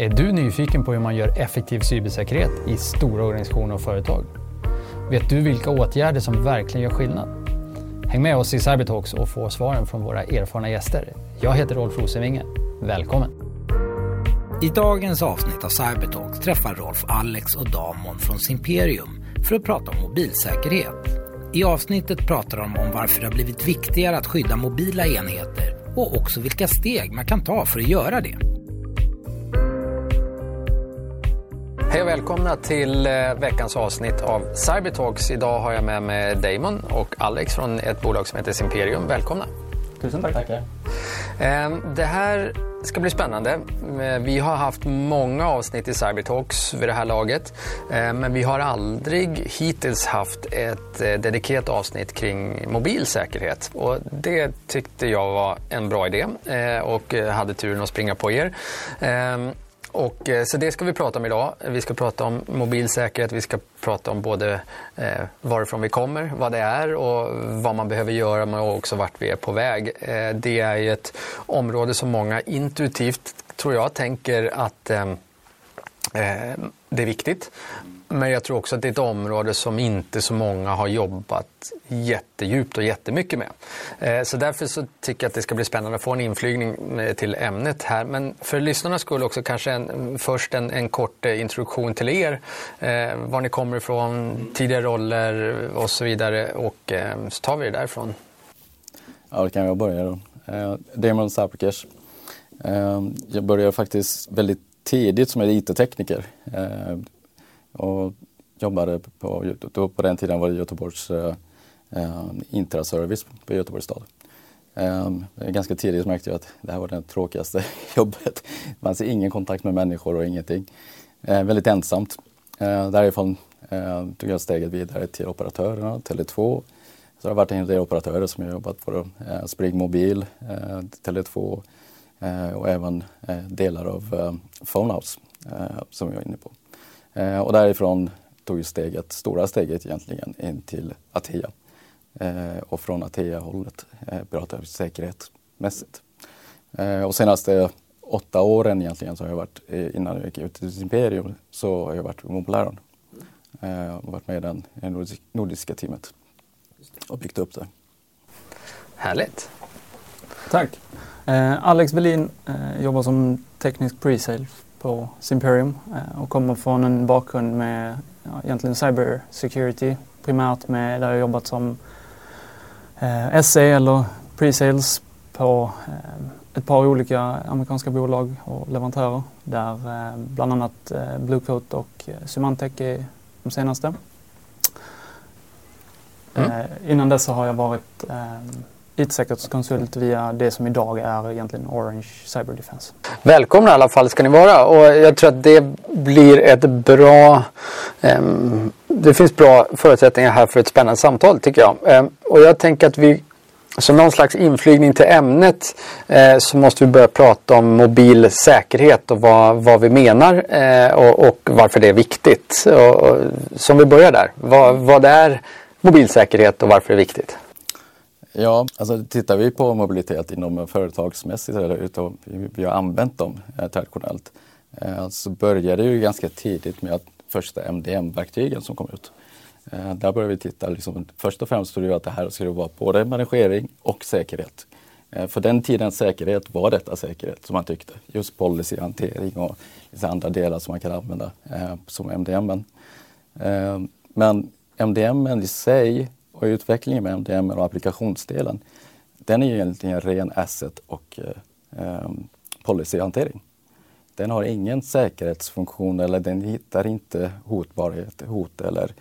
Är du nyfiken på hur man gör effektiv cybersäkerhet i stora organisationer och företag? Vet du vilka åtgärder som verkligen gör skillnad? Häng med oss i Cybertalks och få svaren från våra erfarna gäster. Jag heter Rolf Rosenvinge. Välkommen! I dagens avsnitt av Cybertalks träffar Rolf Alex och Damon från Simperium för att prata om mobilsäkerhet. I avsnittet pratar de om varför det har blivit viktigare att skydda mobila enheter och också vilka steg man kan ta för att göra det. Hej och välkomna till eh, veckans avsnitt av Cybertalks. Idag har jag med mig Damon och Alex från ett bolag som heter Simperium. Välkomna! Tusen tack. Tackar. Ehm, det här ska bli spännande. Eh, vi har haft många avsnitt i Cybertalks vid det här laget. Ehm, men vi har aldrig hittills haft ett eh, dedikerat avsnitt kring mobilsäkerhet. Och det tyckte jag var en bra idé och hade turen att springa på er. Och, eh, så det ska vi prata om idag. Vi ska prata om mobilsäkerhet, vi ska prata om både eh, varifrån vi kommer, vad det är och vad man behöver göra men också vart vi är på väg. Eh, det är ju ett område som många intuitivt, tror jag, tänker att eh, eh det är viktigt. Men jag tror också att det är ett område som inte så många har jobbat jättedjupt och jättemycket med. Eh, så därför så tycker jag att det ska bli spännande att få en inflygning eh, till ämnet här. Men för lyssnarna skulle också kanske en, först en, en kort eh, introduktion till er. Var ni kommer ifrån, tidigare roller och så vidare. Och så tar vi det därifrån. Ja, det kan jag börja då. Damon Saprikesh. Jag började faktiskt väldigt tidigt som IT-tekniker och jobbade på, då på den tiden var det Göteborgs eh, eh Intraservice på Göteborgs stad. Eh, ganska tidigt märkte jag att det här var det tråkigaste jobbet. Man ser ingen kontakt med människor och ingenting. Eh, väldigt ensamt. Eh, därifrån eh, tog jag steget vidare till operatörerna, Tele2. Så det har varit en del operatörer som jag jobbat på. Eh, Spring Mobil, eh, Tele2 eh, och även eh, delar av eh, Phonehouse eh, som jag är inne på. Eh, och därifrån tog steget, stora steget egentligen in till Atea. Eh, och från Atea-hållet eh, pratar vi säkerhetsmässigt. Eh, och senaste åtta åren egentligen så har jag varit, eh, innan jag gick ut till Imperium, så har jag varit mobiläron. Eh, och varit med i den, det nordiska teamet och byggt upp det. Härligt. Tack. Eh, Alex Velin eh, jobbar som teknisk pre-sale på Simperium eh, och kommer från en bakgrund med ja, egentligen cyber security primärt med där jag jobbat som eh, SE eller pre-sales på eh, ett par olika amerikanska bolag och leverantörer där eh, bland annat eh, Bluecoat och eh, Symantec är de senaste. Mm. Eh, innan dess har jag varit IT-säkerhetskonsult via det som idag är egentligen Orange Cyber Defense. Välkomna i alla fall ska ni vara och jag tror att det blir ett bra um, det finns bra förutsättningar här för ett spännande samtal tycker jag. Um, och jag tänker att vi som någon slags inflygning till ämnet eh, så måste vi börja prata om mobil säkerhet och vad, vad vi menar eh, och, och, varför det är viktigt. Och, och, som vi börjar där, vad, vad är mobilsäkerhet och varför det är viktigt? Ja, alltså tittar vi på mobilitet inom företagsmässigt, eller utom, vi har använt dem eh, traditionellt, eh, så började det ju ganska tidigt med att första MDM-verktygen som kom ut. Eh, där började vi titta, liksom, först och främst trodde vi att det här skulle vara både managering och säkerhet. Eh, för den tidens säkerhet var detta säkerhet som man tyckte. Just policyhantering och andra delar som man kan använda eh, som MDM. Eh, men MDM i sig och utvecklingen med MDM och applikationsdelen, den är ju egentligen ren asset och eh, eh, policyhantering. Den har ingen säkerhetsfunktion eller den hittar inte hotbarhet, hot eller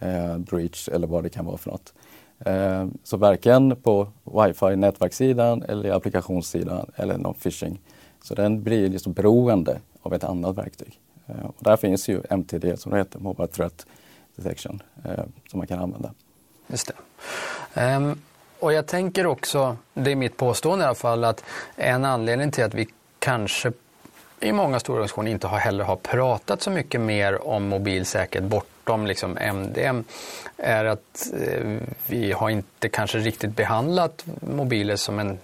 eh, breach eller vad det kan vara för något. Eh, så varken på wifi nätverkssidan eller applikationssidan eller någon phishing. Så den blir liksom beroende av ett annat verktyg. Eh, och där finns ju MTD som det heter, Mobile Threat Detection, eh, som man kan använda. Just det. Um, och jag tänker också, det är mitt påstående i alla fall, att en anledning till att vi kanske i många stora organisationer inte har heller har pratat så mycket mer om mobilsäkerhet bortom liksom MDM är att eh, vi har inte kanske riktigt behandlat mobiler som, en,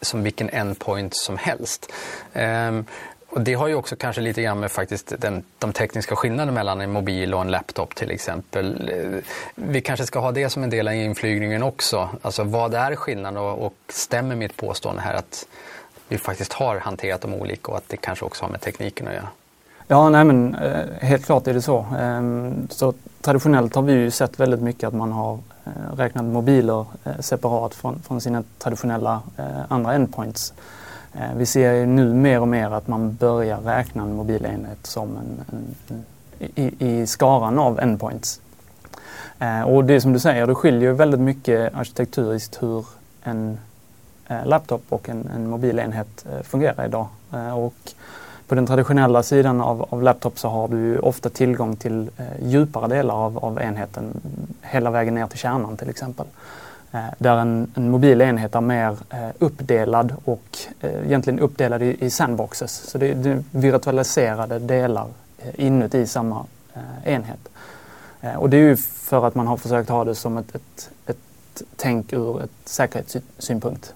som vilken endpoint som helst. Um, och det har ju också kanske lite grann med faktiskt den, de tekniska skillnaderna mellan en mobil och en laptop till exempel. Eh, vi kanske ska ha det som en del av inflygningen också. Alltså vad är skillnaden och, och stämmer mitt påstående här att vi faktiskt har hanterat dem olika och att det kanske också har med tekniken att göra? Ja, nej men eh, helt klart är det så. Ehm, så traditionellt har vi ju sett väldigt mycket att man har eh, räknat mobiler separat från, från sina traditionella andra endpoints. Eh, vi ser nu mer och mer att man börjar räkna en mobilenhet som en, en, en i, i, skaran av endpoints. Eh, och det som du säger, det skiljer väldigt mycket arkitekturiskt hur en eh, laptop och en, en mobilenhet fungerar idag. Och på den traditionella sidan av, av laptop så har du ofta tillgång till eh, djupare delar av, av enheten hela vägen ner till kärnan till exempel. Eh, där en, en mobil enhet är mer eh, uppdelad och eh, egentligen uppdelad i, i sandboxes. Så det, det är virtualiserade delar eh, inuti samma eh, enhet. Eh, och det är ju för att man har försökt ha det som ett, ett, ett tänk ur ett säkerhetssynpunkt.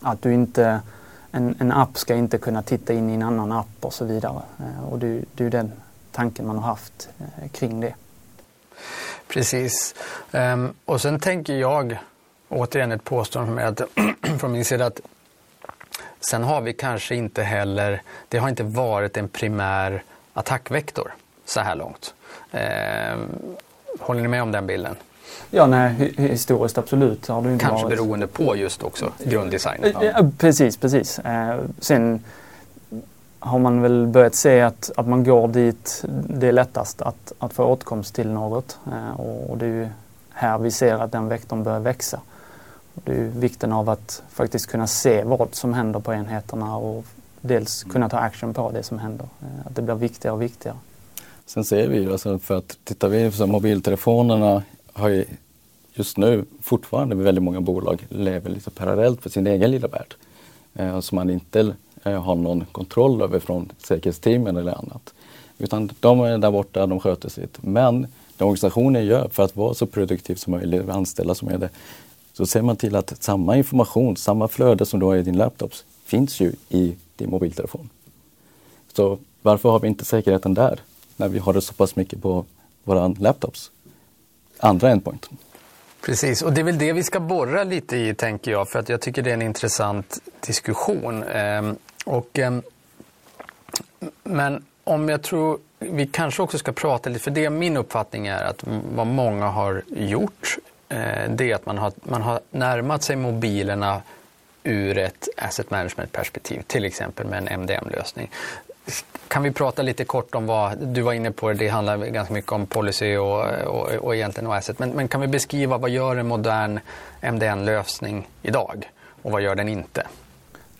Att du inte en, en, app ska inte kunna titta in i en annan app och så vidare. Eh, och det, det är den tanken man har haft eh, kring det. Precis. Um, och sen tänker jag, återigen ett påstående att, från min sida, att sen har vi kanske inte heller, det har inte varit en primär attackvektor så här långt. Um, håller ni med om den bilden? Ja, nej, historiskt absolut har det inte Kanske varit. beroende på just också grunddesignen. Ja. Precis, precis. Eh, sen har man väl börjat se att, att man går dit det är lättast att, att få åtkomst till något. Eh, och det är ju här vi ser att den vektorn börjar växa. Det är vikten av att faktiskt kunna se vad som händer på enheterna och dels kunna ta action på det som händer. Eh, att det blir viktigare och viktigare. Sen ser vi ju, alltså för att tittar vi på mobiltelefonerna har ju just nu fortfarande väldigt många bolag lever lite parallellt för sin egen lilla värld. Eh, som man inte eh, har någon kontroll över från säkerhetsteamen eller annat. Utan de är där borta, de sköter sitt. Men det organisationen gör för att vara så produktiv som möjligt, anställa som möjligt, så ser man till att samma information, samma flöde som du har i din laptop finns ju i din mobiltelefon. Så varför har vi inte säkerheten där när vi har det så pass mycket på våra laptops? andra endpoint. Precis, och det är väl det vi ska borra lite i tänker jag för att jag tycker det är en intressant diskussion. Ehm, och, ehm, men om jag tror vi kanske också ska prata lite, för det min uppfattning är att vad många har gjort Eh, det är att man har, man har närmat sig mobilerna ur ett asset management perspektiv, till exempel med en MDM-lösning. Kan vi prata lite kort om vad du var inne på, det handlar ganska mycket om policy och, och, och egentligen och asset. Men, men kan vi beskriva vad gör en modern MDN-lösning idag och vad gör den inte?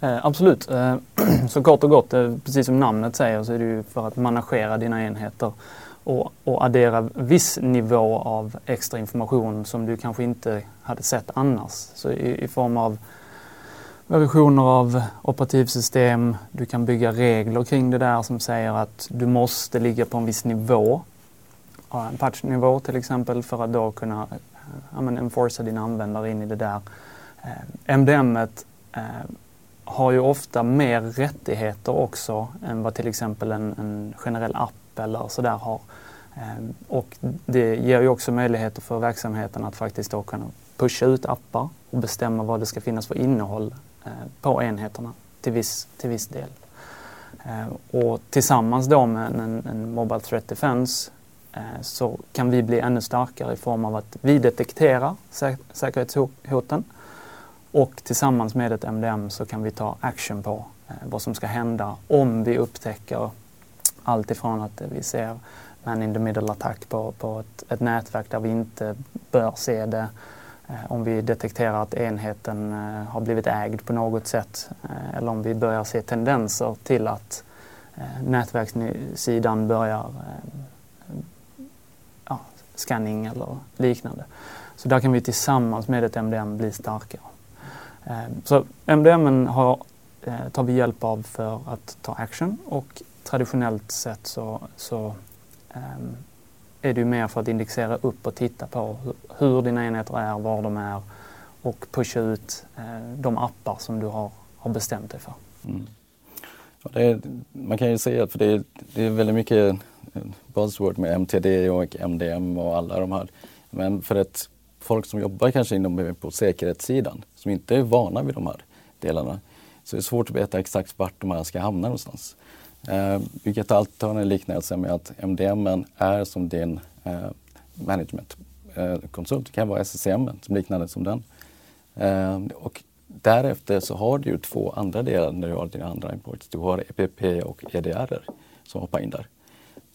Eh, absolut. Eh, så kort och gott, eh, precis som namnet säger så är det ju för att managera dina enheter och, och addera viss nivå av extra information som du kanske inte hade sett annars. Så i, i form av versioner av operativsystem. Du kan bygga regler kring det där som säger att du måste ligga på en viss nivå. En patchnivå till exempel för att då kunna eh, ja, men enforca dina användare in i det där. Eh, MDM eh, har ju ofta mer rättigheter också än vad till exempel en, en generell app eller sådär har. Ehm, och det ger ju också möjligheter för verksamheten att faktiskt då kunna pusha ut appar och bestämma vad det ska finnas för innehåll eh, på enheterna till viss, till viss del. Ehm, och tillsammans då med en, en Mobile Threat Defense eh, så kan vi bli ännu starkare i form av att vi detekterar säk säkerhetshoten och tillsammans med ett MDM så kan vi ta action på eh, vad som ska hända om vi upptäcker allt ifrån att vi ser man in the middle attack på, på ett, ett nätverk där vi inte bör se det eh, om vi detekterar att enheten eh, har blivit ägd på något sätt eh, eller om vi börjar se tendenser till att nätverkssidan börjar ja, scanning eller liknande. Så där kan vi tillsammans med ett MDM bli starkare. Så MDM har, tar vi hjälp av för att ta action och traditionellt sett så, så um, är det ju mer för att indexera upp och titta på hur dina enheter är, var de är och pusha ut eh, de appar som du har, har bestämt dig för. Mm. Det, man kan ju säga att det, det är väldigt mycket eh, buzzword med MTD och MDM och alla de här. Men för ett folk som jobbar kanske inom eh, på säkerhetssidan som inte är vana vid de här delarna så det är svårt att veta exakt vart de här ska hamna någonstans. Eh, vi kan alltid en liknelse med att MDM är som din eh, managementkonsult. Eh, det kan vara SSM som liknande som den. Eh, och därefter så har du ju två andra delar när du har dina andra imports. Du har EPP och EDR som hoppar in där.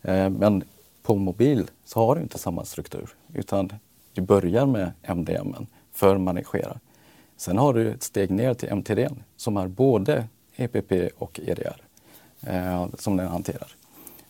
Eh, men på mobil så har du inte samma struktur utan du börjar med MDM för att managera. Sen har du ett steg ner till MTD som är både EPP och EDR eh, som den hanterar.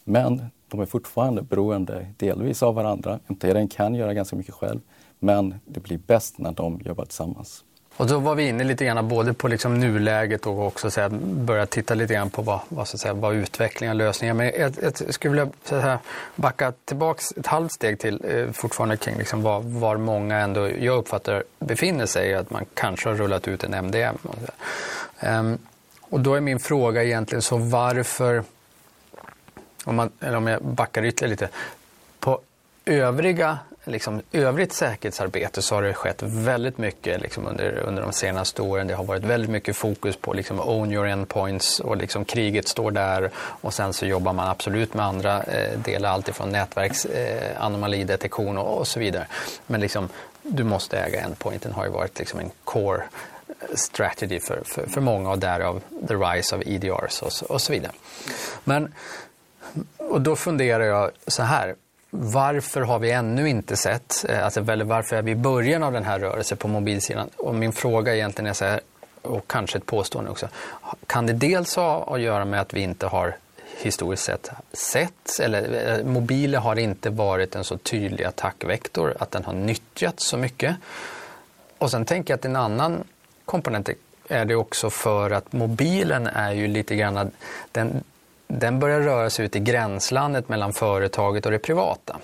Men de är fortfarande beroende delvis av varandra. MTD kan göra ganska mycket själv men det blir bäst när de jobbar tillsammans. Och då var vi inne lite grann både på liksom nuläget och också så här, börja titta lite grann på vad, vad, så säga, vad utveckling och lösningar. Men jag, jag skulle vilja så här, backa tillbaks ett halvt steg till eh, fortfarande kring liksom var, var många ändå, jag uppfattar, befinner sig. Att man kanske har rullat ut en MDM. Och, um, och då är min fråga egentligen så varför, om, man, eller om jag backar ytterligare lite, på övriga liksom, övrigt säkerhetsarbete så har det skett väldigt mycket liksom, under, under de senaste åren. Det har varit väldigt mycket fokus på liksom, own your endpoints och liksom, kriget står där och sen så jobbar man absolut med andra eh, delar, alltifrån nätverksanomalidetektion eh, och, och, så vidare. Men liksom, du måste äga endpointen har ju varit liksom, en core strategy för, för, för många och därav the rise of EDRs och, och så vidare. Men, och då funderar jag så här, varför har vi ännu inte sett, eh, alltså varför är vi i början av den här rörelsen på mobilsidan? Och min fråga egentligen är så här, och kanske ett påstående också. Kan det dels ha att göra med att vi inte har historiskt sett sett, eller eh, mobiler har inte varit en så tydlig attackvektor att den har nyttjats så mycket. Och sen tänker jag att en annan komponenter är det också för att mobilen är ju lite grann, den, den börjar röra sig ut i gränslandet mellan företaget och det privata.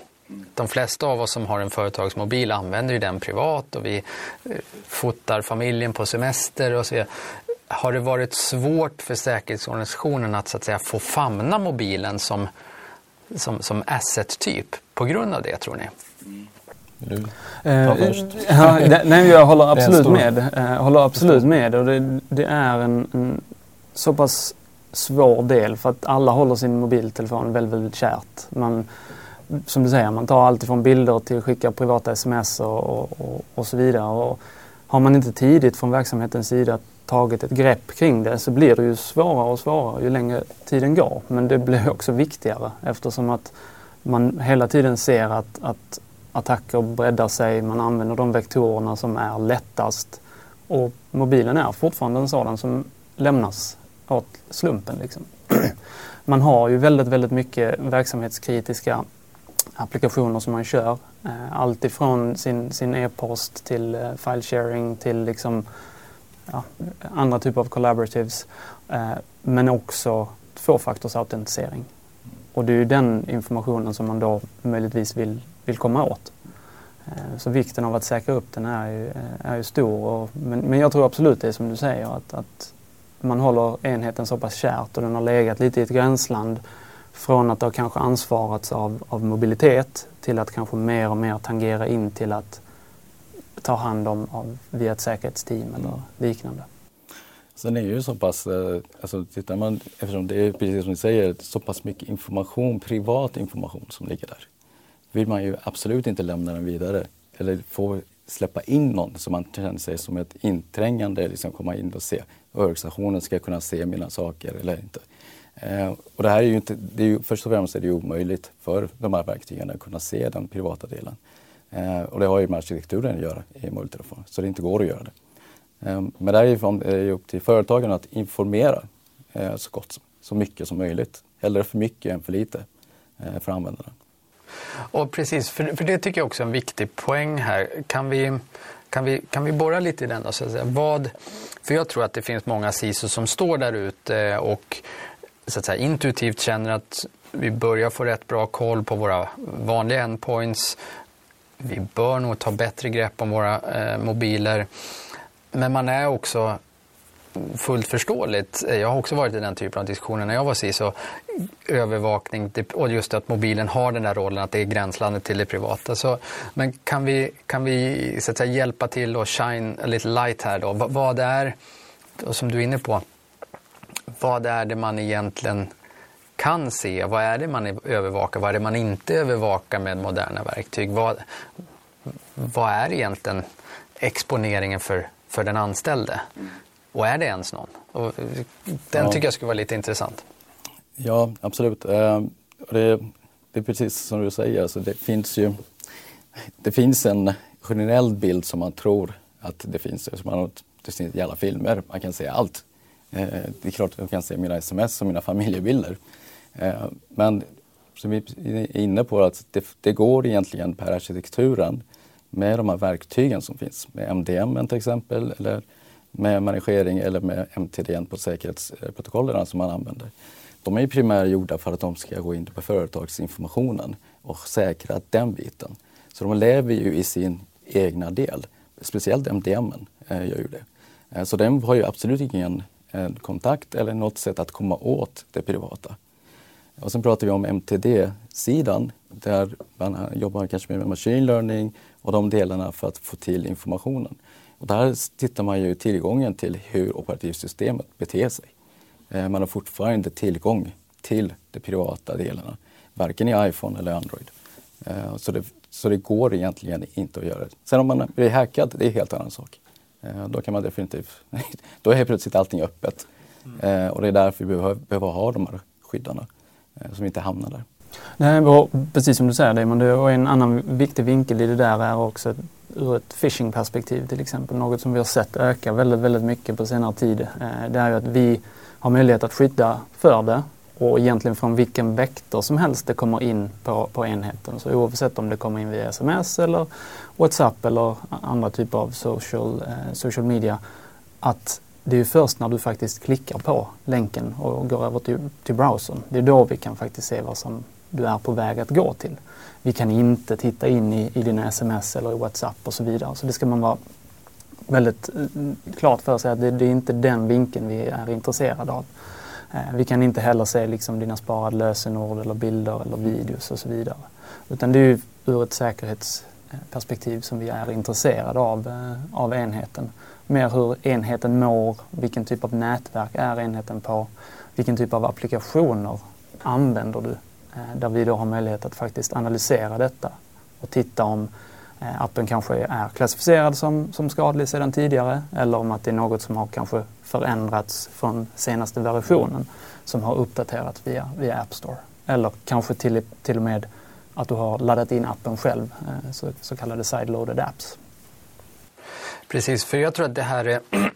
De flesta av oss som har en företagsmobil använder ju den privat och vi eh, fotar familjen på semester och så vidare. Har det varit svårt för säkerhetsorganisationen att, så att säga, få famna mobilen som, som, som asset-typ på grund av det, tror ni? Mm. Du, eh, ja, nej, jag håller absolut med. Jag eh, håller absolut med. Och det, det är en, en så pass svår del för att alla håller sin mobiltelefon väldigt, väldigt kärt. Man, som du säger, man tar allt ifrån bilder till att skicka privata sms och, och, och, så vidare. Och har man inte tidigt från verksamhetens sida tagit ett grepp kring det så blir det ju svårare och svårare ju längre tiden går. Men det blir också viktigare eftersom att man hela tiden ser att, att attacker breddar sig, man använder de vektorerna som är lättast. Och mobilen är fortfarande en sådan som lämnas åt slumpen. Liksom. Man har ju väldigt, väldigt mycket verksamhetskritiska applikationer som man kör. Eh, allt ifrån sin, sin e-post till eh, file sharing till liksom, ja, andra typer av collaboratives. Eh, men också tvåfaktorsautentisering. Och det är ju den informationen som man då möjligtvis vill, vill komma åt. Så vikten av att säkra upp den är ju, är ju stor. Och, men, men jag tror absolut det är som du säger att, att man håller enheten så pass kärt och den har legat lite i ett gränsland från att det har kanske ansvarats av, av mobilitet till att kanske mer och mer tangera in till att ta hand om av, via ett säkerhetsteam eller liknande. Sen är det ju så pass, eh, alltså tittar man, eftersom det är precis som ni säger, så pass mycket information, privat information som ligger där. Vill man ju absolut inte lämna den vidare eller få släppa in någon som man känner sig som ett inträngande, liksom komma in och se organisationen ska kunna se mina saker eller inte. Eh, och det här är ju inte, det är ju, först och främst är det omöjligt för de här verktygen att kunna se den privata delen. Eh, och det har ju med arkitekturen att göra i Multireform, så det inte går att göra det. Eh, men därifrån är det upp till företagen att informera eh, så gott så mycket som möjligt. Hellre för mycket än för lite eh, för användarna. Och precis, för, för det tycker jag också är en viktig poäng här. Kan vi, kan vi, kan vi borra lite i den? Då, så att säga? Vad, för jag tror att det finns många CISO som står där ute och så att säga, intuitivt känner att vi börjar få rätt bra koll på våra vanliga endpoints. Vi bör nog ta bättre grepp om våra eh, mobiler. Men man är också fullt förståeligt. Jag har också varit i den typen av diskussioner när jag var CISO. Övervakning och just att mobilen har den där rollen att det är gränslandet till det privata. Så, men kan vi, kan vi så att säga, hjälpa till och shine a little light här då? Vad är, som du är inne på, vad är det man egentligen kan se? Vad är det man övervakar? Vad är det man inte övervakar med moderna verktyg? Vad, vad är egentligen exponeringen för, för den anställde? Och är det ens någon? Och den ja. tycker jag skulle vara lite intressant. Ja, absolut. Eh, det, det är precis som du säger, alltså det finns ju det finns en generell bild som man tror att det finns. Som man, det finns i alla filmer, man kan se allt. Eh, det är klart att jag kan se mina sms och mina familjebilder. Eh, men som vi är inne på, att det, det går egentligen per arkitekturen med de här verktygen som finns. Med MDM till exempel, eller med managering eller med MTD på säkerhetsprotokollen som man använder. De är primärt gjorda för att de ska gå in på företagsinformationen och säkra den biten. Så de lever ju i sin egna del. Speciellt MDM eh, gör ju det. Eh, så den har ju absolut ingen eh, kontakt eller något sätt att komma åt det privata. Och sen pratar vi om MTD-sidan där man jobbar kanske med machine learning och de delarna för att få till informationen. Och där tittar man ju tillgången till hur operativsystemet beter sig. Eh, man har fortfarande tillgång till de privata delarna, varken i iPhone eller Android. Eh, så det, så det går egentligen inte att göra det. Sen om man blir hackad, det är en helt annan sak. Eh, då kan man definitivt, då är plötsligt allting öppet. Mm. Och det är därför vi behöver, behöver ha de här skyddarna, vi inte hamnar där. Nej, precis som du säger Damon, och en annan viktig vinkel i det där är också ur ett phishing-perspektiv till exempel. Något som vi har sett öka väldigt, väldigt mycket på senare tid. Eh, det är ju att vi har möjlighet att skydda för det och egentligen från vilken vektor som helst det kommer in på, på enheten. Så oavsett om det kommer in via sms eller WhatsApp eller andra typer av social, eh, social media. Att det är först när du faktiskt klickar på länken och går över till, till browsern. Det är då vi kan faktiskt se vad som du är på väg att gå till. Vi kan inte titta in i, i dina sms eller i WhatsApp och så vidare. Så det ska man vara väldigt mm, klart för sig att det, det är inte den vinkeln vi är intresserade av. Eh, vi kan inte heller se liksom dina sparade lösenord eller bilder eller videos och så vidare. Utan det är ur ett säkerhetsperspektiv som vi är intresserade av, eh, av enheten. Mer hur enheten mår, vilken typ av nätverk är enheten på, vilken typ av applikationer använder du Eh, Eh, där vi då har möjlighet att faktiskt analysera detta och titta om eh, appen kanske är klassificerad som, som skadlig sedan tidigare eller om att det är något som har kanske förändrats från senaste versionen som har uppdaterats via, via App Store. Eller kanske till, till och med att du har laddat in appen själv, eh, så, så kallade sideloaded apps. Precis, för jag tror att det här är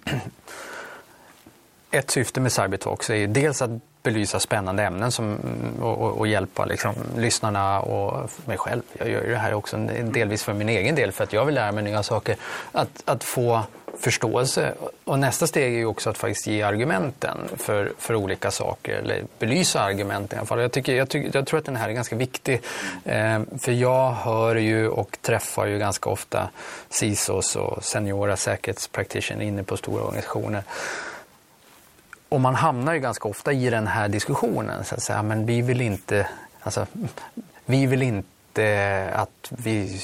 ett syfte med Cybertalks är ju dels att belysa spännande ämnen som, och, och, och, hjälpa liksom, lyssnarna och mig själv. Jag gör ju det här också delvis för min egen del för att jag vill lära mig nya saker. Att, att få förståelse. Och nästa steg är ju också att faktiskt ge argumenten för, för olika saker, eller belysa argumenten i alla fall. Jag, tycker, jag, tycker, jag tror att den här är ganska viktig. Eh, för jag hör ju och träffar ju ganska ofta CISOs och seniora säkerhetspractitioner inne på stora organisationer och man hamnar ju ganska ofta i den här diskussionen. Så att säga, men vi vill inte, alltså, vi vill inte att vi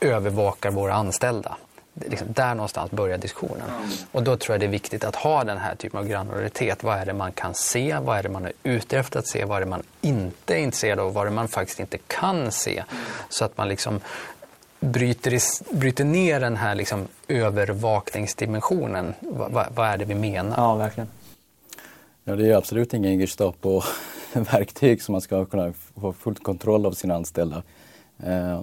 övervakar våra anställda. Liksom där någonstans börjar diskussionen. Och då tror jag det är viktigt att ha den här typen av granularitet. Vad är det man kan se? Vad är det man är ute efter att se? Vad är det man inte är intresserad av? Vad är det man faktiskt inte kan se? Så att man liksom bryter, bryter ner den här liksom övervakningsdimensionen. Vad, vad är det vi menar? Ja, verkligen. Ja, det är absolut ingen Gestapo-verktyg som man ska kunna få full kontroll av sina anställda. Eh,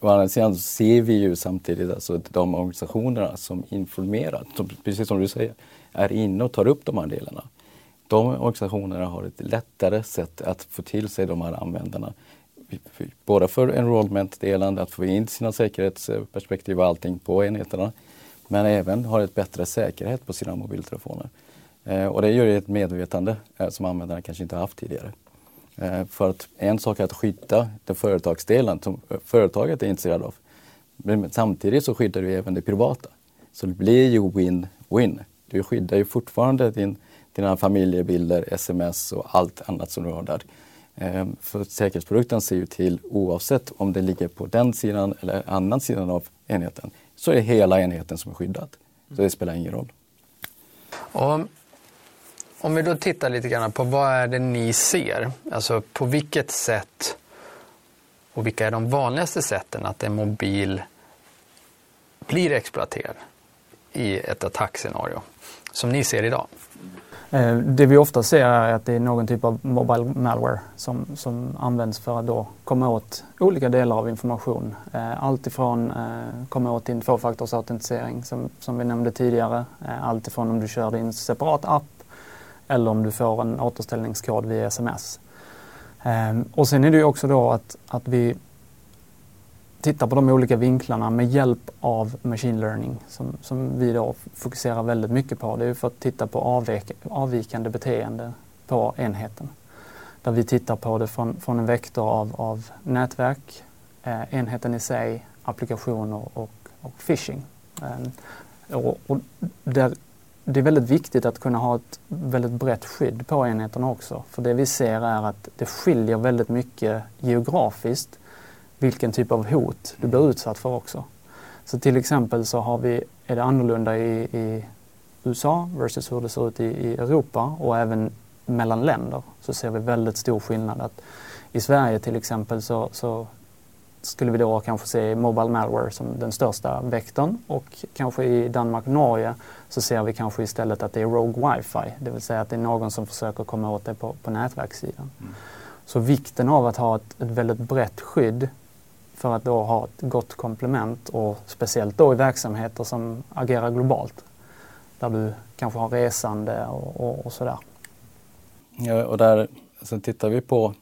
å andra sidan ser vi ju samtidigt alltså de organisationerna som informerar, som, precis som du säger, är inne och tar upp de här delarna. De organisationerna har ett lättare sätt att få till sig de här användarna. Både för enrollment-delen, att få in sina säkerhetsperspektiv och allting på enheterna, men även har ett bättre säkerhet på sina mobiltelefoner. Eh, och det gör ju ett medvetande eh, som användarna kanske inte haft tidigare. Eh, för att en sak är att skydda den företagsdelen som eh, företaget är intresserad av. Men samtidigt så skyddar du även det privata. Så det blir ju win-win du skyddar ju fortfarande din, dina familjebilder, sms och allt annat som du har där. Eh, för säkerhetsprodukten ser ju till oavsett om det ligger på den sidan eller annan sidan av enheten så är det hela enheten som är skyddad. Så det spelar ingen roll. Och om vi då tittar lite grann på vad är det ni ser? Alltså på vilket sätt och vilka är de vanligaste sätten att en mobil blir exploaterad i ett attackscenario som ni ser idag? Eh, det vi ofta ser är att det är någon typ av mobile malware som, som används för att då komma åt olika delar av information. Eh, eh, komma åt din tvåfaktorsautentisering som, som vi nämnde tidigare. Eh, alltifrån om du kör din separat app eller om du får en återställningskod via sms. Ehm, och sen är det ju också då att, att vi tittar på de olika vinklarna med hjälp av machine learning som, som vi då fokuserar väldigt mycket på. Det är för att titta på avvik, avvikande beteende på enheten. Där vi tittar på det från, från en vektor av, av nätverk, eh, enheten i sig, applikationer och, och phishing. Eh, och, och där, det är väldigt viktigt att kunna ha ett väldigt brett skydd på enheterna också. För det vi ser är att det skiljer väldigt mycket geografiskt vilken typ av hot du blir utsatt för också. Så till exempel så har vi, är det annorlunda i, i USA versus hur det ser ut i, i, Europa och även mellan länder så ser vi väldigt stor skillnad. Att I Sverige till exempel så, så skulle vi då kanske se Mobile Malware som den största vektorn och kanske i Danmark och Norge så ser vi kanske istället att det är Rogue Wi-Fi, det vill säga att det är någon som försöker komma åt det på, på nätverkssidan. Mm. Så vikten av att ha ett, ett väldigt brett skydd för att då ha ett gott komplement och speciellt då i verksamheter som agerar globalt. Där du kanske har resande och, och, och sådär. Ja, och där sen tittar vi på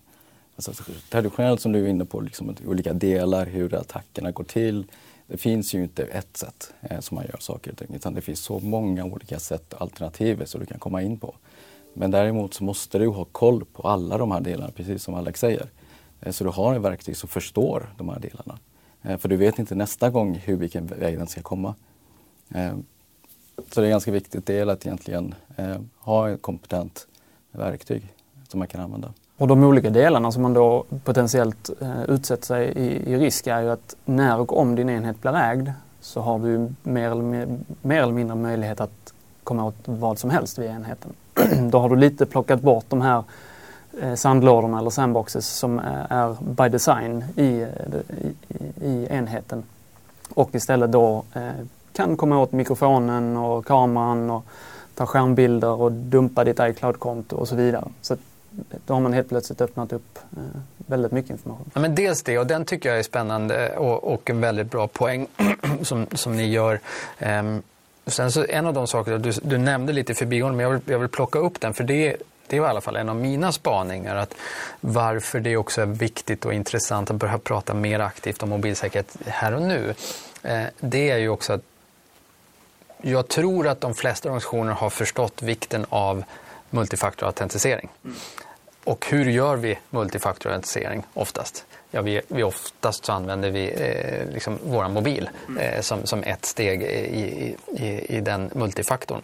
alltså, traditionellt som du är inne på, liksom, olika delar, hur attackerna går till. Det finns ju inte ett sätt eh, som man gör saker och ting utan det finns så många olika sätt och alternativ som du kan komma in på. Men däremot så måste du ha koll på alla de här delarna, precis som Alex säger. Eh, så du har ett verktyg som förstår de här delarna. Eh, för du vet inte nästa gång hur vilken väg den ska komma. Eh, så det är en ganska viktig del att egentligen eh, ha ett kompetent verktyg som man kan använda. Och de olika delarna som man då potentiellt eh, utsätter sig i, i risk är ju att när och om din enhet blir ägd så har du mer eller, mer, mer eller mindre möjlighet att komma åt vad som helst via enheten. då har du lite plockat bort de här Eh, sandlådorna eller sandboxes som eh, är by design eh, i, i, i enheten. Och istället då eh, kan komma åt mikrofonen och kameran och ta skärmbilder och dumpa ditt iCloud-konto och så vidare. Så då har man helt plötsligt öppnat upp eh, väldigt mycket information. Ja, men dels det och den tycker jag är spännande och, och en väldigt bra poäng som, som ni gör. Um, sen så en av de saker du, du nämnde lite förbigående men jag vill, jag vill plocka upp den för det det var i alla fall en av mina spaningar. Att varför det också är viktigt och intressant att börja prata mer aktivt om mobilsäkerhet här och nu. Eh, det är ju också att jag tror att de flesta organisationer har förstått vikten av multifaktorautentisering. Mm. Och hur gör vi multifaktorautentisering oftast? Ja, vi, vi oftast så använder vi eh, liksom vår mobil mm. eh, som, som ett steg i, i, i den multifaktorn.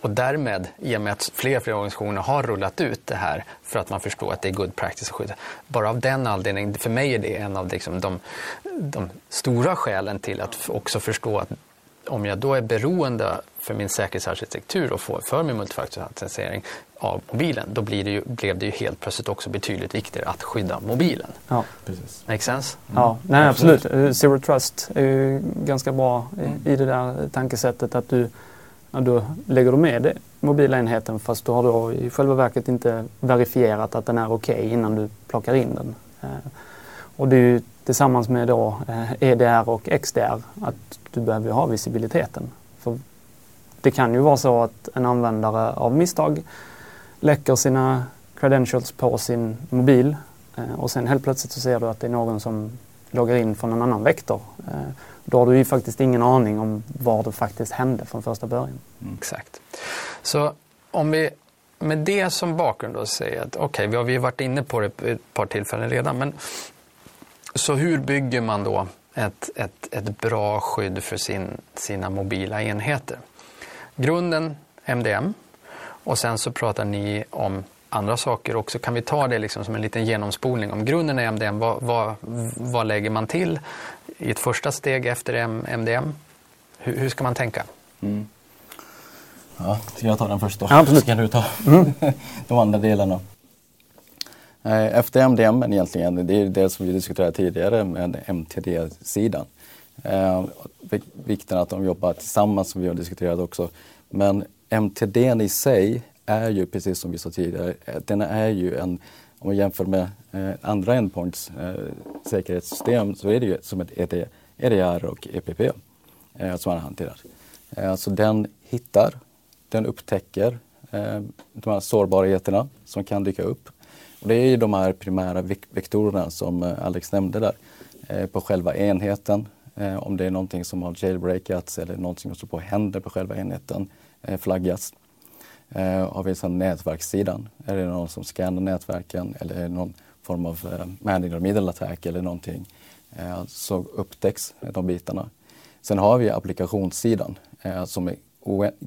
Och därmed, i och med att fler och fler organisationer har rullat ut det här för att man förstår att det är good practice att skydda. Bara av den anledningen, för mig är det en av liksom de, de stora skälen till att också förstå att om jag då är beroende för min säkerhetsarkitektur och får för min multifaktorautentisering av mobilen, då blir det ju, blev det ju helt plötsligt också betydligt viktigare att skydda mobilen. Ja. Precis. Make sense? Mm. Ja, nej, absolut. Eh, Zero Trust är ju ganska bra i, i det där tankesättet att du Ja, då lägger du med det, mobila enheten fast du har då i själva verket inte verifierat att den är okej okay innan du plockar in den. Eh, och det är ju tillsammans med då eh, EDR och XDR att du behöver ha visibiliteten. För det kan ju vara så att en användare av misstag läcker sina credentials på sin mobil eh, och sen helt plötsligt så ser du att det är någon som loggar in från en annan vektor. Eh, då har du ju faktiskt ingen aning om vad det faktiskt hände från första början. Mm. Exakt. Så om vi med det som bakgrund då säger att okej, okay, vi har ju varit inne på det ett par tillfällen redan, men så hur bygger man då ett, ett, ett bra skydd för sin, sina mobila enheter? grunden MDM och sen så pratar ni om andra saker också. Kan vi ta det liksom som en liten genomspolning? Om grunden är MDM, vad, vad, vad lägger man till i ett första steg efter MDM? Hur, hur ska man tänka? Mm. Ja, ska jag ta den först då? Ja, absolut. Ska du ta mm. de andra delarna? Efter MDM egentligen, det är det som vi diskuterade tidigare med MTD-sidan. Eh, vikten att de jobbar tillsammans som vi har diskuterat också. Men MTD i sig är ju precis som vi sa tidigare, eh, den är ju en, om man jämför med eh, andra endpoints eh, säkerhetssystem så är det ju som ett ED, EDR och EPP eh, som man hanterar. Eh, så den hittar, den upptäcker eh, de här sårbarheterna som kan dyka upp. Och det är ju de här primära vektorerna som eh, Alex nämnde där eh, på själva enheten. Eh, om det är någonting som har jailbreakats eller någonting som på händer på själva enheten flaggas. Har vi sedan nätverkssidan. Är det någon som scannar nätverken eller är det någon form av eh, man in the middle attack eller någonting så upptäcks de bitarna. Sen har vi applikationssidan som är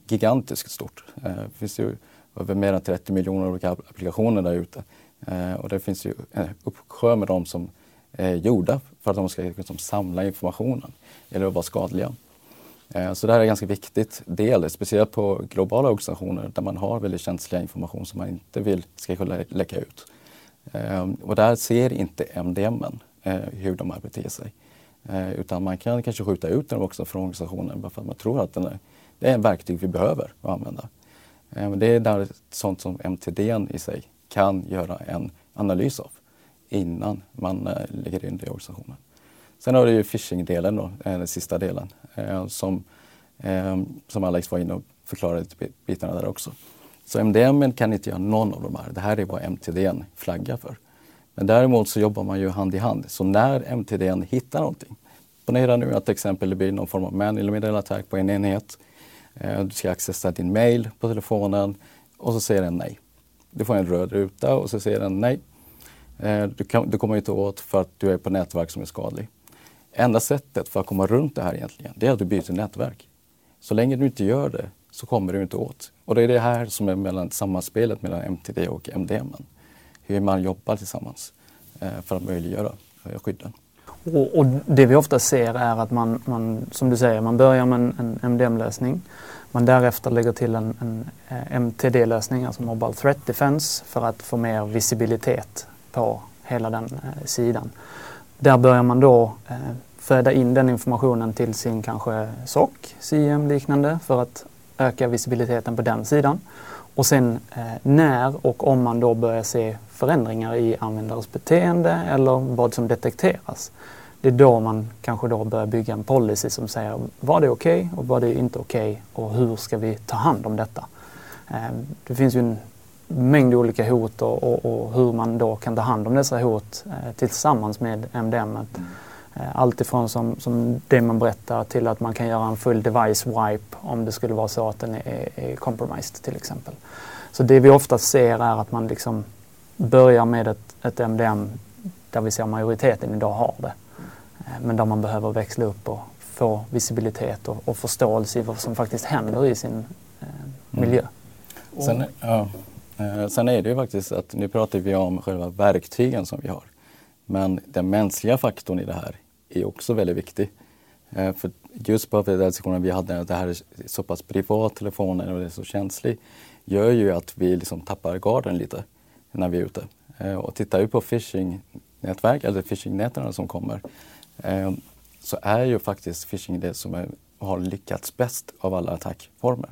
gigantiskt stort. Det finns ju över mer än 30 miljoner olika applikationer där ute. Eh, och det finns ju en uppsjö med dem som är gjorda för att de ska liksom, samla informationen eller vara skadliga. Eh, så det här är en ganska viktigt del, speciellt på globala organisationer där man har väldigt känsliga information som man inte vill ska kunna läcka ut. Eh, och där ser inte MDM eh, hur de här beter sig. Eh, utan man kan kanske skjuta ut dem också från organisationen bara för att man tror att den är, det är en verktyg vi behöver att använda. Eh, det är där sånt som MTD i sig kan göra en analys av innan man eh, lägger in det i organisationen. Sen har du ju phishing-delen då, eh, den sista delen, eh, som, ehm, som Alex var inne och förklarade bitarna där också. Så MDM kan inte göra någon av de här. Det här är vad MTDN flaggar för. Men däremot så jobbar man ju hand i hand. Så när MTDN hittar någonting, ponera nu att till exempel det blir någon form av man in middle attack på en enhet. Du ska accessa din mail på telefonen och så säger den nej. Du får en röd ruta och så säger den nej. Eh, du, kan, du kommer inte åt för att du är på nätverk som är skadlig. Enda sättet för att komma runt det här egentligen, det är att du byter nätverk. Så länge du inte gör det så kommer du inte åt. Och det är det här som är mellan sammanspelet mellan MTD och MDM. Hur man jobbar tillsammans eh, för att möjliggöra eh, skydden. Och, och, det vi ofta ser är att man, man, som du säger, man börjar med en, en MDM-lösning. Man därefter lägger till en, en eh, MTD-lösning, alltså Mobile Threat Defense, för att få mer visibilitet på hela den eh, sidan. Där börjar man då eh, föda in den informationen till sin kanske SOC, CM liknande för att öka visibiliteten på den sidan. Och sen eh, när och om man då börjar se förändringar i användares beteende eller vad som detekteras. Det är då man kanske då börjar bygga en policy som säger vad är okej okay och vad är inte okej okay och hur ska vi ta hand om detta. Eh, det finns ju en mängd olika hot och, och, och, hur man då kan ta hand om dessa hot eh, tillsammans med MDM. Mm. Eh, allt ifrån som, som det man berättar till att man kan göra en full device wipe om det skulle vara så att den är, är compromised till exempel. Så det vi ofta ser är att man liksom börjar med ett, ett MDM där vi ser majoriteten idag har det. Eh, men där man behöver växla upp och få visibilitet och, och förståelse i vad som faktiskt händer i sin eh, miljö. Mm. Sen, ja, eh, sen är det ju faktiskt att nu pratar vi om själva verktygen som vi har. Men den mänskliga faktorn i det här är också väldigt viktig. Eh, för just på den diskussionen vi hade, att det här är så pass privat telefonen och det är så känslig, gör ju att vi liksom tappar garden lite när vi är ute. Och tittar vi på phishing-nätverk, eller phishing-näten som kommer, Ehm, så är ju faktiskt phishing det som är, har lyckats bäst av alla attackformer.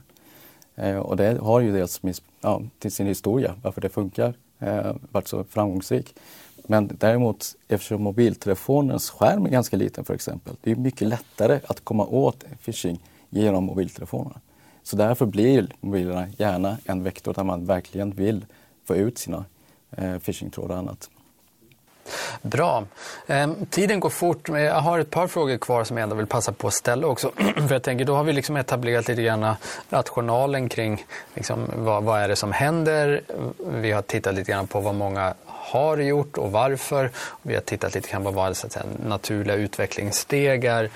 Ehm, och det har ju dels ja, till sin historia, varför det funkar, ehm, varit så framgångsrikt. Men däremot eftersom mobiltelefonens skärm är ganska liten för exempel, det är mycket lättare att komma åt phishing genom mobiltelefonerna. Så därför blir mobilerna gärna en vektor där man verkligen vill få ut sina eh, phishingtrådar och annat. Bra. Ehm, tiden går fort, men jag har ett par frågor kvar som jag ändå vill passa på att ställa också. För jag tänker, då har vi liksom etablerat lite grann rationalen kring liksom, vad, vad är det som händer. Vi har tittat lite grann på vad många har gjort och varför. Vi har tittat lite grann på vad så att säga, naturliga utvecklingssteg är.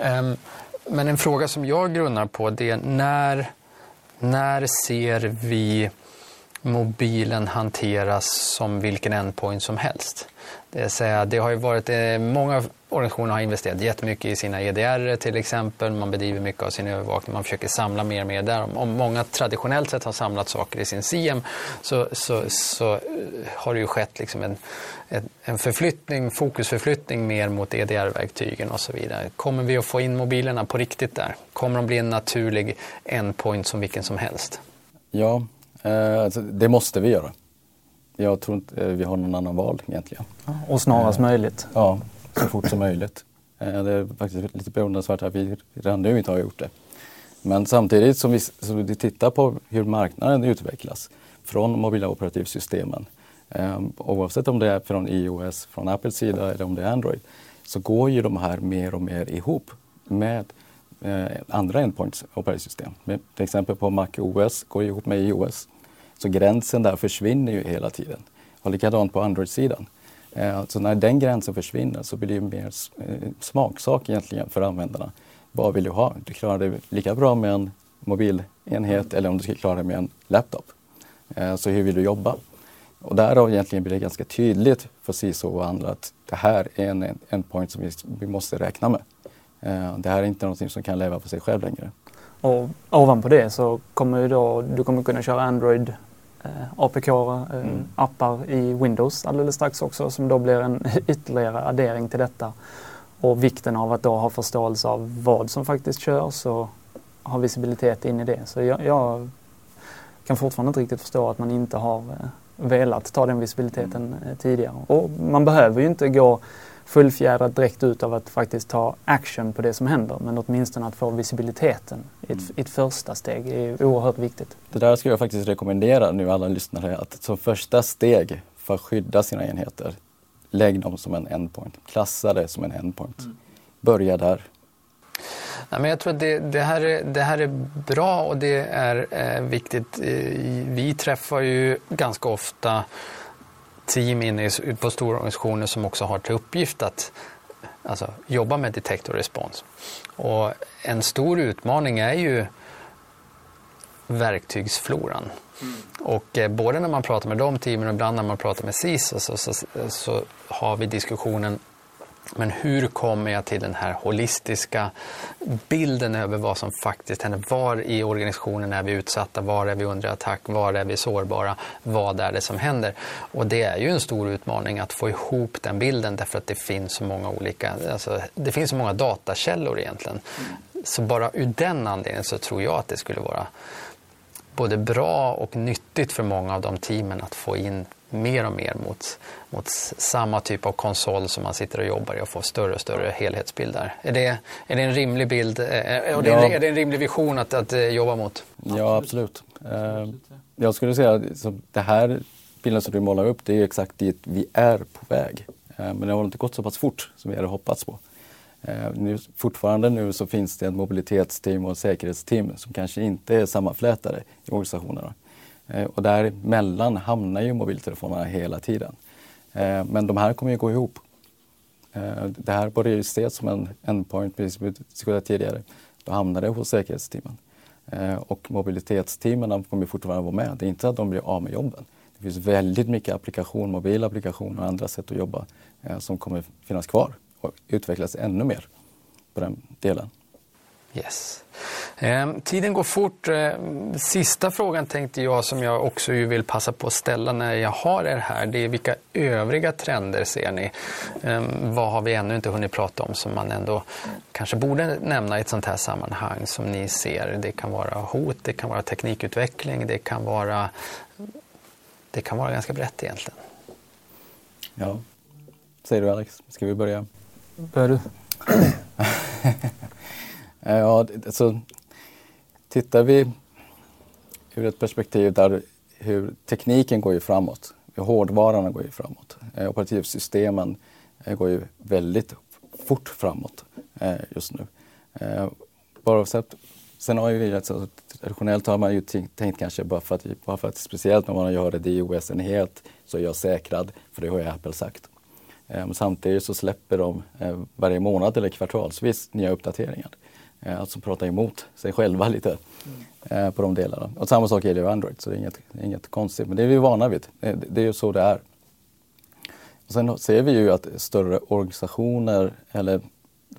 Ehm, men en fråga som jag grunnar på det är när när ser vi mobilen hanteras som vilken endpoint som helst? Det, vill säga, det har ju varit, eh, många organisationer har investerat jättemycket i sina EDR till exempel. Man bedriver mycket av sin övervakning. Man försöker samla mer och mer där. Om många traditionellt sett har samlat saker i sin CM så, så, så eh, har det ju skett liksom en, en förflyttning, fokusförflyttning mer mot EDR-verktygen och så vidare. Kommer vi att få in mobilerna på riktigt där? Kommer de bli en naturlig endpoint som vilken som helst? Ja, det måste vi göra. Jag tror inte vi har någon annan val egentligen. Och snarast eh, möjligt. Ja, så fort som möjligt. Eh, det är faktiskt lite beundransvärt att vi redan nu inte har gjort det. Men samtidigt som vi, som vi tittar på hur marknaden utvecklas från mobila operativsystemen, eh, oavsett om det är från iOS, från Apples sida eller om det är Android, så går ju de här mer och mer ihop med eh, Eh, andra endpoints operativsystem. Till exempel på Mac OS går ihop med iOS. Så gränsen där försvinner ju hela tiden. Och likadant på Android-sidan. Eh, så när den gränsen försvinner så blir det mer eh, smaksak egentligen för användarna. Vad vill du ha? Du klarar det lika bra med en mobilenhet eller om du ska klara det med en laptop. Eh, så hur vill du jobba? Och därav egentligen blir det ganska tydligt för CISO och andra att det här är en endpoint som vi måste räkna med. Det här är inte någonting som kan leva för sig själv längre. Och ovanpå det så kommer du då, du kommer kunna köra Android Eh, APK-appar eh, mm. i Windows alldeles strax också som då blir en ytterligare addering till detta. Och vikten av att då ha förståelse av vad som faktiskt körs och ha visibilitet in i det. Så jag, jag kan fortfarande inte riktigt förstå att man inte har eh, velat ta den visibiliteten mm. tidigare. Och man behöver ju inte gå fullfjädrat direkt ut av att faktiskt ta action på det som händer. Men åtminstone att få visibiliteten i ett, i ett första steg är oerhört viktigt. Det där skulle jag faktiskt rekommendera nu alla lyssnare att som första steg för att skydda sina enheter, lägg dem som en endpoint. Klassa det som en endpoint. Mm. Börja där. Nej, men jag tror att det, det, här är, det här är bra och det är eh, viktigt. Vi träffar ju ganska ofta team inne på stora organisationer som också har till uppgift att alltså, jobba med detect och respons. Och en stor utmaning är ju verktygsfloran. Mm. Och eh, både när man pratar med de teamen och ibland när man pratar med SIS så, så, så, så har vi diskussionen men hur kommer jag till den här holistiska bilden över vad som faktiskt händer? Var i organisationen är vi utsatta? Var är vi under attack? Var är vi sårbara? Vad är det som händer? Och det är ju en stor utmaning att få ihop den bilden därför att det finns så många olika, alltså, det finns så många datakällor egentligen. Så bara ur den anledningen så tror jag att det skulle vara både bra och nyttigt för många av de teamen att få in mer och mer mot, mot samma typ av konsol som man sitter och jobbar i och får större och större helhetsbilder. Är det, är det en rimlig bild, är det, ja. är det en rimlig vision att, att eh, jobba mot? Ja, absolut. Uh, jag skulle säga att det här bilden som du målar upp, det är exakt dit vi är på väg. Men det har inte gått så pass fort som vi hade hoppats på. Nu, fortfarande nu så finns det ett mobilitetsteam och ett säkerhetsteam som kanske inte är sammanflätade i organisationerna. Eh, och däremellan hamnar ju mobiltelefonerna hela tiden. Eh, men de här kommer ju gå ihop. Eh, det här börjar ju ses som en endpoint, precis som vi diskuterade tidigare. Då hamnar det hos säkerhetsteamen. Och mobilitetsteamen kommer fortfarande vara med. Det är inte att de blir av med jobben. Det finns väldigt mycket applikation, mobila applikationer och andra sätt att jobba som kommer finnas kvar och utvecklas ännu mer på den delen. Yes. Eh, tiden går fort. Eh, sista frågan tänkte jag som jag också vill passa på att ställa när jag har er här. Det är vilka övriga trender ser ni? Eh, vad har vi ännu inte hunnit prata om som man ändå kanske borde nämna i ett sånt här sammanhang som ni ser? Det kan vara hot, det kan vara teknikutveckling, det kan vara, det kan vara ganska brett egentligen. Ja, säger du Alex? Ska vi börja? Börjar du? Eh, ja, alltså, tittar vi ur ett perspektiv där hur tekniken går ju framåt, hårdvaran går ju framåt, eh, operativsystemen eh, går ju väldigt fort framåt just nu. Eh, bara sen har ju vi, alltså, traditionellt har man ju tänkt kanske bara för att, bara för att speciellt när man gör det i OS-enhet så är jag säkrad, för det har ju Apple sagt. Samtidigt så släpper de varje månad eller kvartalsvis nya uppdateringar eh, alltså prata emot sig själva lite eh, på de delarna. Och samma sak gäller ju Android, så det är inget, inget konstigt. Men det är vi vana vid. Det, det är ju så det är. Och sen ser vi ju att större organisationer, eller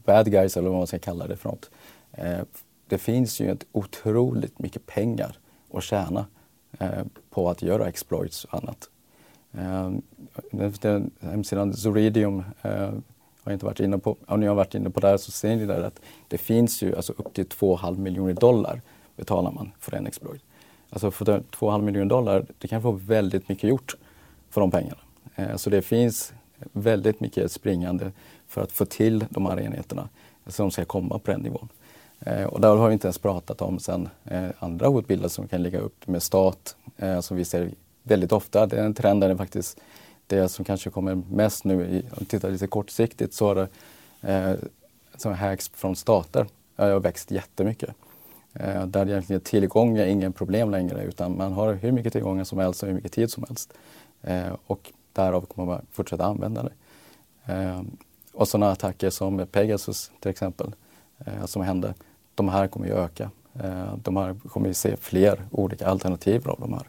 bad guys eller vad man ska kalla det för något. Eh, det finns ju ett otroligt mycket pengar att tjäna eh, på att göra exploits och annat. Eh, den hemsidan Zoridium eh, har inte varit inne på, om ni har varit inne på det här, så ser ni där att det finns ju alltså upp till 2,5 miljoner dollar betalar man för en exploit. Alltså för 2,5 miljoner dollar, det kan få väldigt mycket gjort för de pengarna. Eh, så det finns väldigt mycket springande för att få till de här enheterna som ska komma på den nivån. Eh, och där har vi inte ens pratat om sen eh, andra hotbilder som kan ligga upp med stat eh, som vi ser väldigt ofta. Det är en trend där det faktiskt det som kanske kommer mest nu, i, om vi tittar lite kortsiktigt, så är det eh, som hacks från stater. Det har växt jättemycket. Eh, där egentligen tillgång är ingen problem längre utan man har hur mycket tillgångar som helst och hur mycket tid som helst. Eh, och därav kommer man fortsätta använda det. Eh, och sådana attacker som Pegasus till exempel, eh, som hände, de här kommer ju öka. Eh, de här kommer ju se fler olika alternativ av de här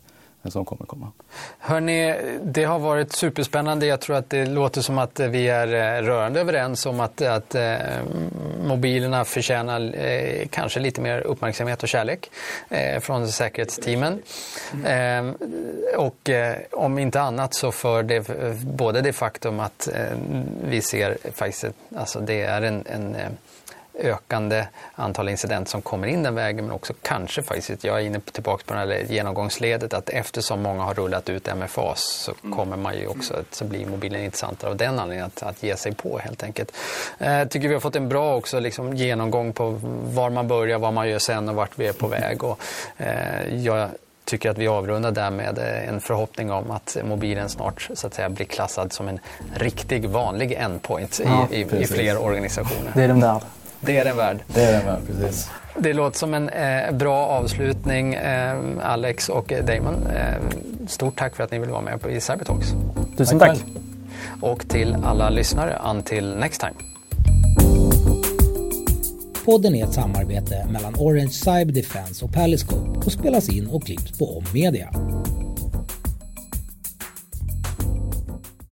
som kommer komma. Hörni, det har varit superspännande. Jag tror att det låter som att vi är eh, rörande överens om att, att eh, mobilerna förtjänar eh, kanske lite mer uppmärksamhet och kärlek eh, från säkerhetsteamen. Mm. och om inte annat så för det, både det faktum att vi ser faktiskt, alltså det är en, en ökande antal incident som kommer in den vägen men också kanske faktiskt, jag är inne på, tillbaka på det här genomgångsledet, att eftersom många har rullat ut MFAs så mm. kommer man ju också, så blir mobilen intressantare av den anledningen att, att ge sig på helt enkelt. Jag eh, tycker vi har fått en bra också liksom, genomgång på var man börjar, vad man gör sen och vart vi är på väg. Och, eh, jag, tycker att vi avrundar där med eh, en förhoppning om att mobilen snart så att säga, blir klassad som en riktig vanlig endpoint ja, i, i, i, fler organisationer. Det är den där. Det är den värd. Det är den värd, precis. Det låter som en eh, bra avslutning, eh, Alex och Damon. Eh, stort tack för att ni vill vara med på i Cybertalks. Tusen tack. tack. Och till alla lyssnare, until next time. Podden är ett samarbete mellan Orange Cyber Defense och Paliscope och spelas in och klipps på Om Media.